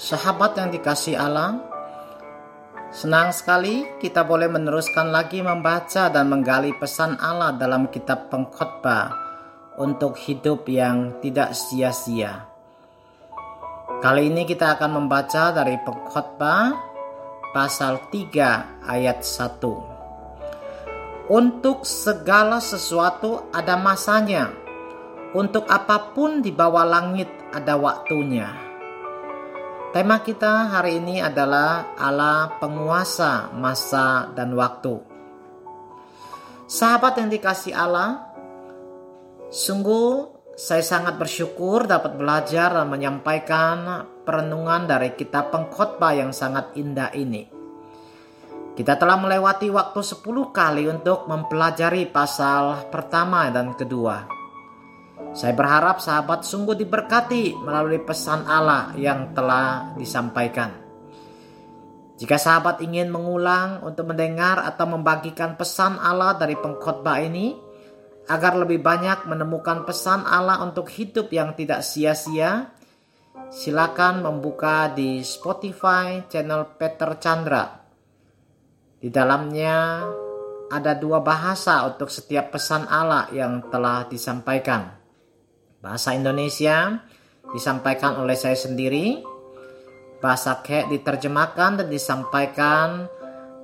Sahabat yang dikasih Allah, senang sekali kita boleh meneruskan lagi membaca dan menggali pesan Allah dalam kitab pengkhotbah untuk hidup yang tidak sia-sia. Kali ini kita akan membaca dari pengkhotbah pasal 3 ayat 1. Untuk segala sesuatu ada masanya. Untuk apa pun di bawah langit ada waktunya Tema kita hari ini adalah Allah penguasa masa dan waktu. Sahabat yang dikasih Allah, sungguh saya sangat bersyukur dapat belajar dan menyampaikan perenungan dari kitab pengkhotbah yang sangat indah ini. Kita telah melewati waktu 10 kali untuk mempelajari pasal pertama dan kedua. Saya berharap sahabat sungguh diberkati melalui pesan Allah yang telah disampaikan. Jika sahabat ingin mengulang untuk mendengar atau membagikan pesan Allah dari pengkhotbah ini, agar lebih banyak menemukan pesan Allah untuk hidup yang tidak sia-sia, silakan membuka di Spotify channel Peter Chandra. Di dalamnya ada dua bahasa untuk setiap pesan Allah yang telah disampaikan. Bahasa Indonesia disampaikan oleh saya sendiri. Bahasa Kek diterjemahkan dan disampaikan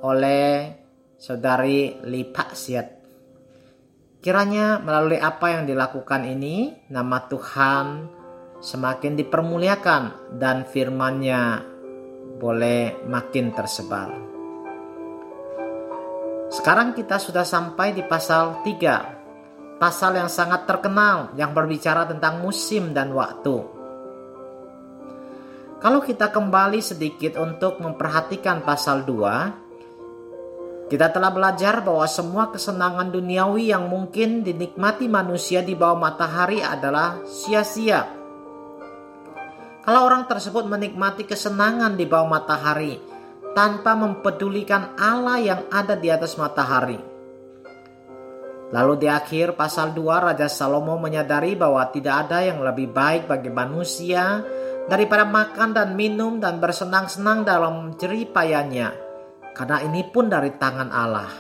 oleh saudari Lipa Siat. Kiranya melalui apa yang dilakukan ini, nama Tuhan semakin dipermuliakan dan firman-Nya boleh makin tersebar. Sekarang kita sudah sampai di pasal 3 pasal yang sangat terkenal yang berbicara tentang musim dan waktu. Kalau kita kembali sedikit untuk memperhatikan pasal 2, kita telah belajar bahwa semua kesenangan duniawi yang mungkin dinikmati manusia di bawah matahari adalah sia-sia. Kalau orang tersebut menikmati kesenangan di bawah matahari tanpa mempedulikan Allah yang ada di atas matahari, Lalu di akhir pasal 2 Raja Salomo menyadari bahwa tidak ada yang lebih baik bagi manusia daripada makan dan minum dan bersenang-senang dalam jeripayanya karena ini pun dari tangan Allah.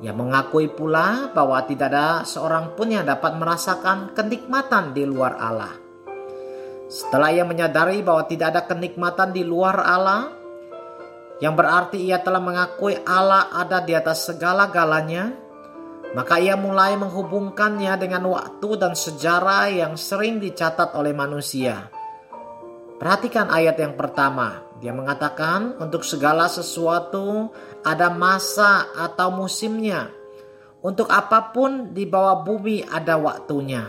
Ia mengakui pula bahwa tidak ada seorang pun yang dapat merasakan kenikmatan di luar Allah. Setelah ia menyadari bahwa tidak ada kenikmatan di luar Allah, yang berarti ia telah mengakui Allah ada di atas segala-galanya, maka ia mulai menghubungkannya dengan waktu dan sejarah yang sering dicatat oleh manusia. Perhatikan ayat yang pertama. Dia mengatakan untuk segala sesuatu ada masa atau musimnya. Untuk apa pun di bawah bumi ada waktunya.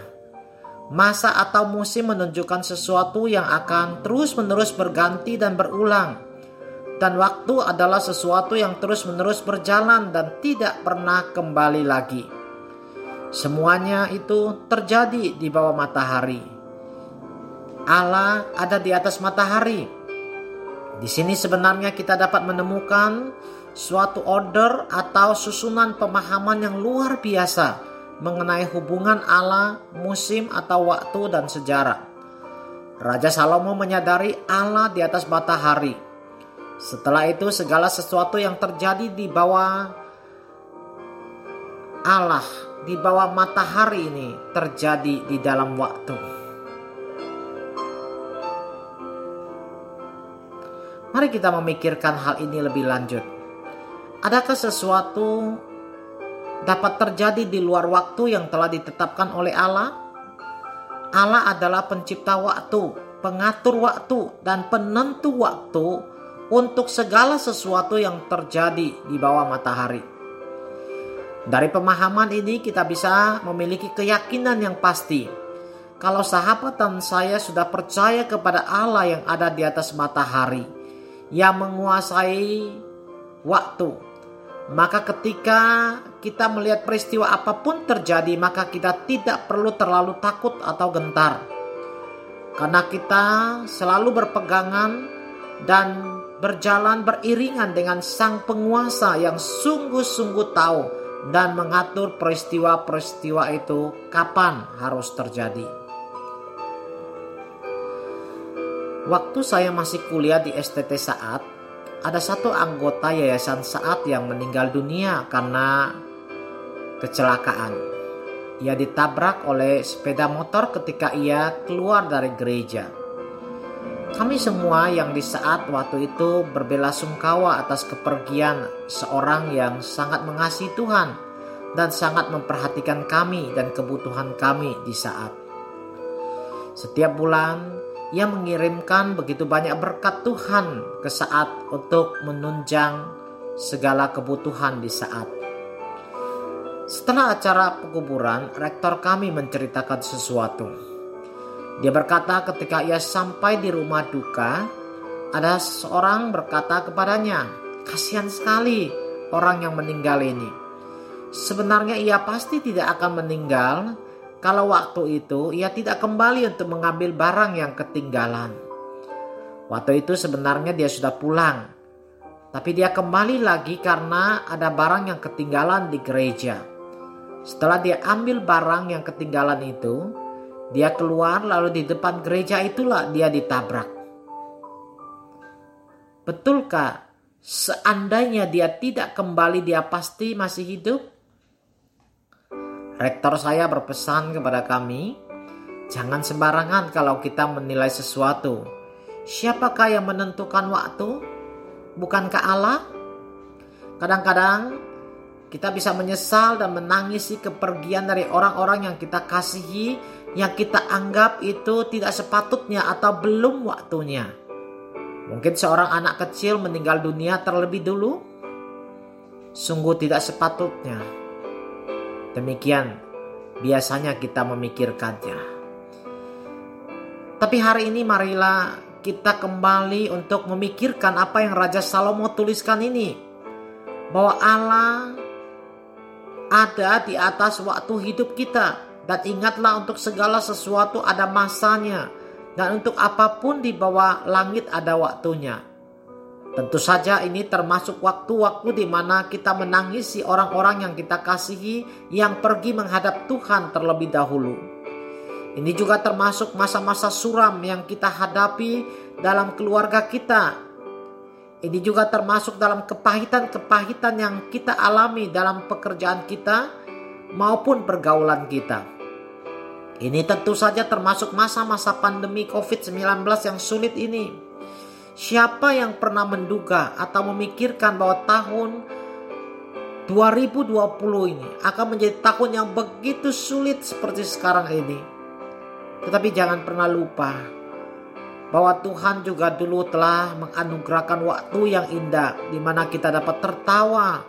Masa atau musim menunjukkan sesuatu yang akan terus-menerus berganti dan berulang dan waktu adalah sesuatu yang terus-menerus berjalan dan tidak pernah kembali lagi. Semuanya itu terjadi di bawah matahari. Allah ada di atas matahari. Di sini sebenarnya kita dapat menemukan suatu order atau susunan pemahaman yang luar biasa mengenai hubungan Allah, musim atau waktu dan sejarah. Raja Salomo menyadari Allah di atas matahari setelah itu segala sesuatu yang terjadi di bawah Allah, di bawah matahari ini terjadi di dalam waktu. Mari kita memikirkan hal ini lebih lanjut. Adakah sesuatu dapat terjadi di luar waktu yang telah ditetapkan oleh Allah? Allah adalah pencipta waktu, pengatur waktu, dan penentu waktu untuk segala sesuatu yang terjadi di bawah matahari. Dari pemahaman ini kita bisa memiliki keyakinan yang pasti. Kalau sahabat dan saya sudah percaya kepada Allah yang ada di atas matahari yang menguasai waktu. Maka ketika kita melihat peristiwa apa pun terjadi maka kita tidak perlu terlalu takut atau gentar. Karena kita selalu berpegangan dan berjalan beriringan dengan sang penguasa yang sungguh-sungguh tahu dan mengatur peristiwa-peristiwa itu kapan harus terjadi. Waktu saya masih kuliah di STT Saat, ada satu anggota yayasan Saat yang meninggal dunia karena kecelakaan. Ia ditabrak oleh sepeda motor ketika ia keluar dari gereja. Kami semua yang di saat waktu itu berbela sungkawa atas kepergian seorang yang sangat mengasihi Tuhan dan sangat memperhatikan kami dan kebutuhan kami di saat. Setiap bulan, ia mengirimkan begitu banyak berkat Tuhan ke saat untuk menunjang segala kebutuhan di saat. Setelah acara penguburan, rektor kami menceritakan sesuatu. Dia berkata ketika ia sampai di rumah duka, ada seorang berkata kepadanya, "Kasihan sekali orang yang meninggal ini. Sebenarnya ia pasti tidak akan meninggal kalau waktu itu ia tidak kembali untuk mengambil barang yang ketinggalan. Waktu itu sebenarnya dia sudah pulang, tapi dia kembali lagi karena ada barang yang ketinggalan di gereja." Setelah dia ambil barang yang ketinggalan itu, dia keluar lalu di depan gereja itulah dia ditabrak. Betulkah seandainya dia tidak kembali dia pasti masih hidup? Rektor saya berpesan kepada kami, jangan sembarangan kalau kita menilai sesuatu. Siapakah yang menentukan waktu? Bukankah Allah? Kadang-kadang kita bisa menyesal dan menangisi kepergian dari orang-orang yang kita kasihi, yang kita anggap itu tidak sepatutnya atau belum waktunya. Mungkin seorang anak kecil meninggal dunia terlebih dulu. Sungguh tidak sepatutnya. Demikian biasanya kita memikirkannya. Tapi hari ini marilah kita kembali untuk memikirkan apa yang Raja Salomo tuliskan ini. Bahwa Allah ada di atas waktu hidup kita. Dan ingatlah untuk segala sesuatu ada masanya. Dan untuk apa pun di bawah langit ada waktunya. Tentu saja ini termasuk waktu-waktu di mana kita menangisi orang-orang yang kita kasihi yang pergi menghadap Tuhan terlebih dahulu. Ini juga termasuk masa-masa suram yang kita hadapi dalam keluarga kita ini juga termasuk dalam kepahitan-kepahitan yang kita alami dalam pekerjaan kita maupun pergaulan kita. Ini tentu saja termasuk masa-masa pandemi COVID-19 yang sulit ini. Siapa yang pernah menduga atau memikirkan bahwa tahun 2020 ini akan menjadi tahun yang begitu sulit seperti sekarang ini. Tetapi jangan pernah lupa bahwa Tuhan juga dulu telah menganugerahkan waktu yang indah di mana kita dapat tertawa,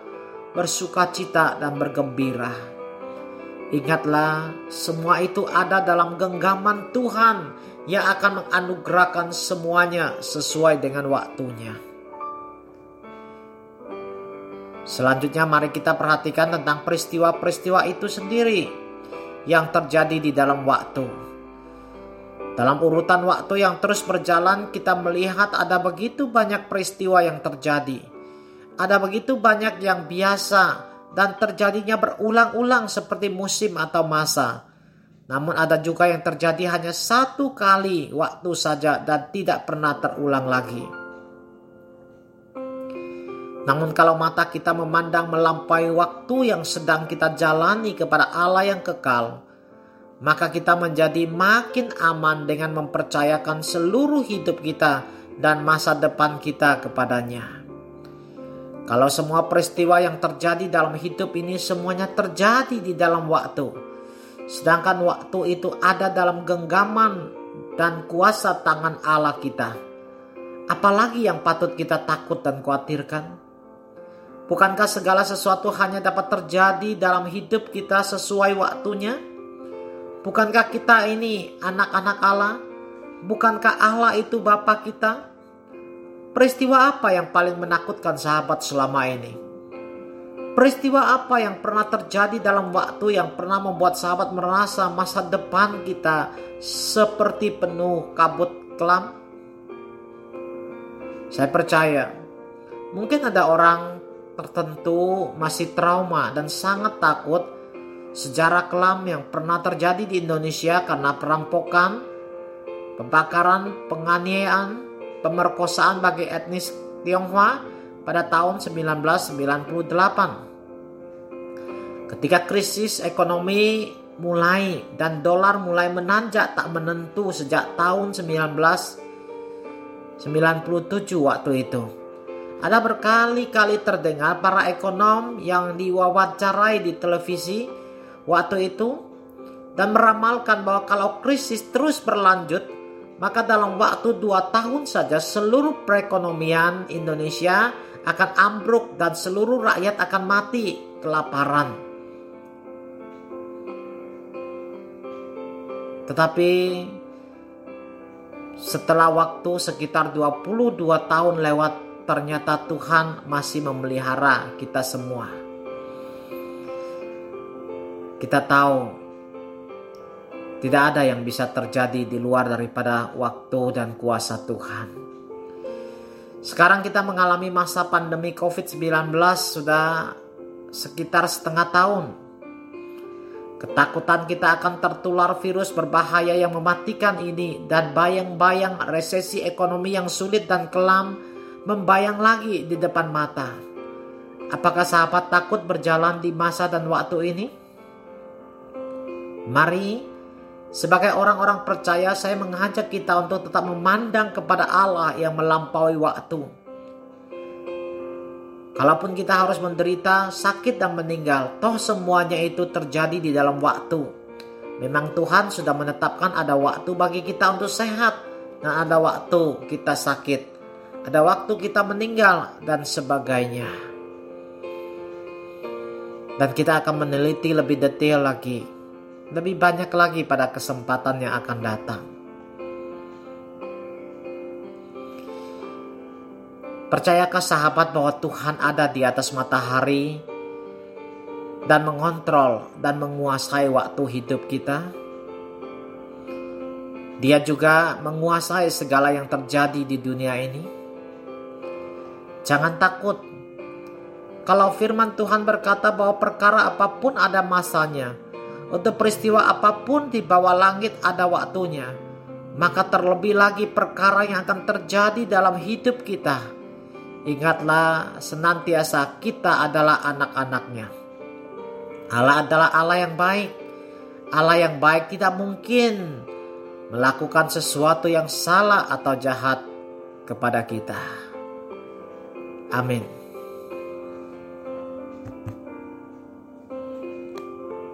bersuka cita dan bergembira. Ingatlah, semua itu ada dalam genggaman Tuhan yang akan menganugerahkan semuanya sesuai dengan waktunya. Selanjutnya mari kita perhatikan tentang peristiwa-peristiwa itu sendiri yang terjadi di dalam waktu. Dalam urutan waktu yang terus berjalan, kita melihat ada begitu banyak peristiwa yang terjadi. Ada begitu banyak yang biasa dan terjadinya berulang-ulang seperti musim atau masa. Namun ada juga yang terjadi hanya satu kali waktu saja dan tidak pernah terulang lagi. Namun kalau mata kita memandang melampaui waktu yang sedang kita jalani kepada Allah yang kekal, maka kita menjadi makin aman dengan mempercayakan seluruh hidup kita dan masa depan kita kepadanya. Kalau semua peristiwa yang terjadi dalam hidup ini semuanya terjadi di dalam waktu, sedangkan waktu itu ada dalam genggaman dan kuasa tangan Allah kita, apalagi yang patut kita takut dan khawatirkan? Bukankah segala sesuatu hanya dapat terjadi dalam hidup kita sesuai waktunya? Bukankah kita ini anak-anak Allah? Bukankah Allah itu Bapa kita? Peristiwa apa yang paling menakutkan sahabat selama ini? Peristiwa apa yang pernah terjadi dalam waktu yang pernah membuat sahabat merasa masa depan kita seperti penuh kabut kelam? Saya percaya, mungkin ada orang tertentu masih trauma dan sangat takut sejarah kelam yang pernah terjadi di Indonesia karena perampokan, pembakaran, penganiayaan, pemerkosaan bagi etnis Tionghoa pada tahun 1998. Ketika krisis ekonomi mulai dan dolar mulai menanjak tak menentu sejak tahun 1997 waktu itu. Ada berkali-kali terdengar para ekonom yang diwawancarai di televisi waktu itu dan meramalkan bahwa kalau krisis terus berlanjut, maka dalam waktu dua tahun saja seluruh perekonomian Indonesia akan ambruk dan seluruh rakyat akan mati kelaparan. Tetapi setelah waktu sekitar 22 tahun lewat ternyata Tuhan masih memelihara kita semua. Kita tahu tidak ada yang bisa terjadi di luar daripada waktu dan kuasa Tuhan. Sekarang kita mengalami masa pandemi COVID-19 sudah sekitar setengah tahun. Ketakutan kita akan tertular virus berbahaya yang mematikan ini dan bayang-bayang resesi ekonomi yang sulit dan kelam membayang lagi di depan mata. Apakah sahabat takut berjalan di masa dan waktu ini? Mari, sebagai orang-orang percaya, saya mengajak kita untuk tetap memandang kepada Allah yang melampaui waktu. Kalaupun kita harus menderita, sakit, dan meninggal, toh semuanya itu terjadi di dalam waktu. Memang Tuhan sudah menetapkan ada waktu bagi kita untuk sehat, dan ada waktu kita sakit ada waktu kita meninggal dan sebagainya. Dan kita akan meneliti lebih detail lagi, lebih banyak lagi pada kesempatan yang akan datang. Percayakah sahabat bahwa Tuhan ada di atas matahari dan mengontrol dan menguasai waktu hidup kita? Dia juga menguasai segala yang terjadi di dunia ini. Jangan takut. Kalau firman Tuhan berkata bahwa perkara apa pun ada masanya, untuk peristiwa apa pun di bawah langit ada waktunya, maka terlebih lagi perkara yang akan terjadi dalam hidup kita. Ingatlah senantiasa kita adalah anak-anaknya. Allah adalah Allah yang baik. Allah yang baik tidak mungkin melakukan sesuatu yang salah atau jahat kepada kita. Amin.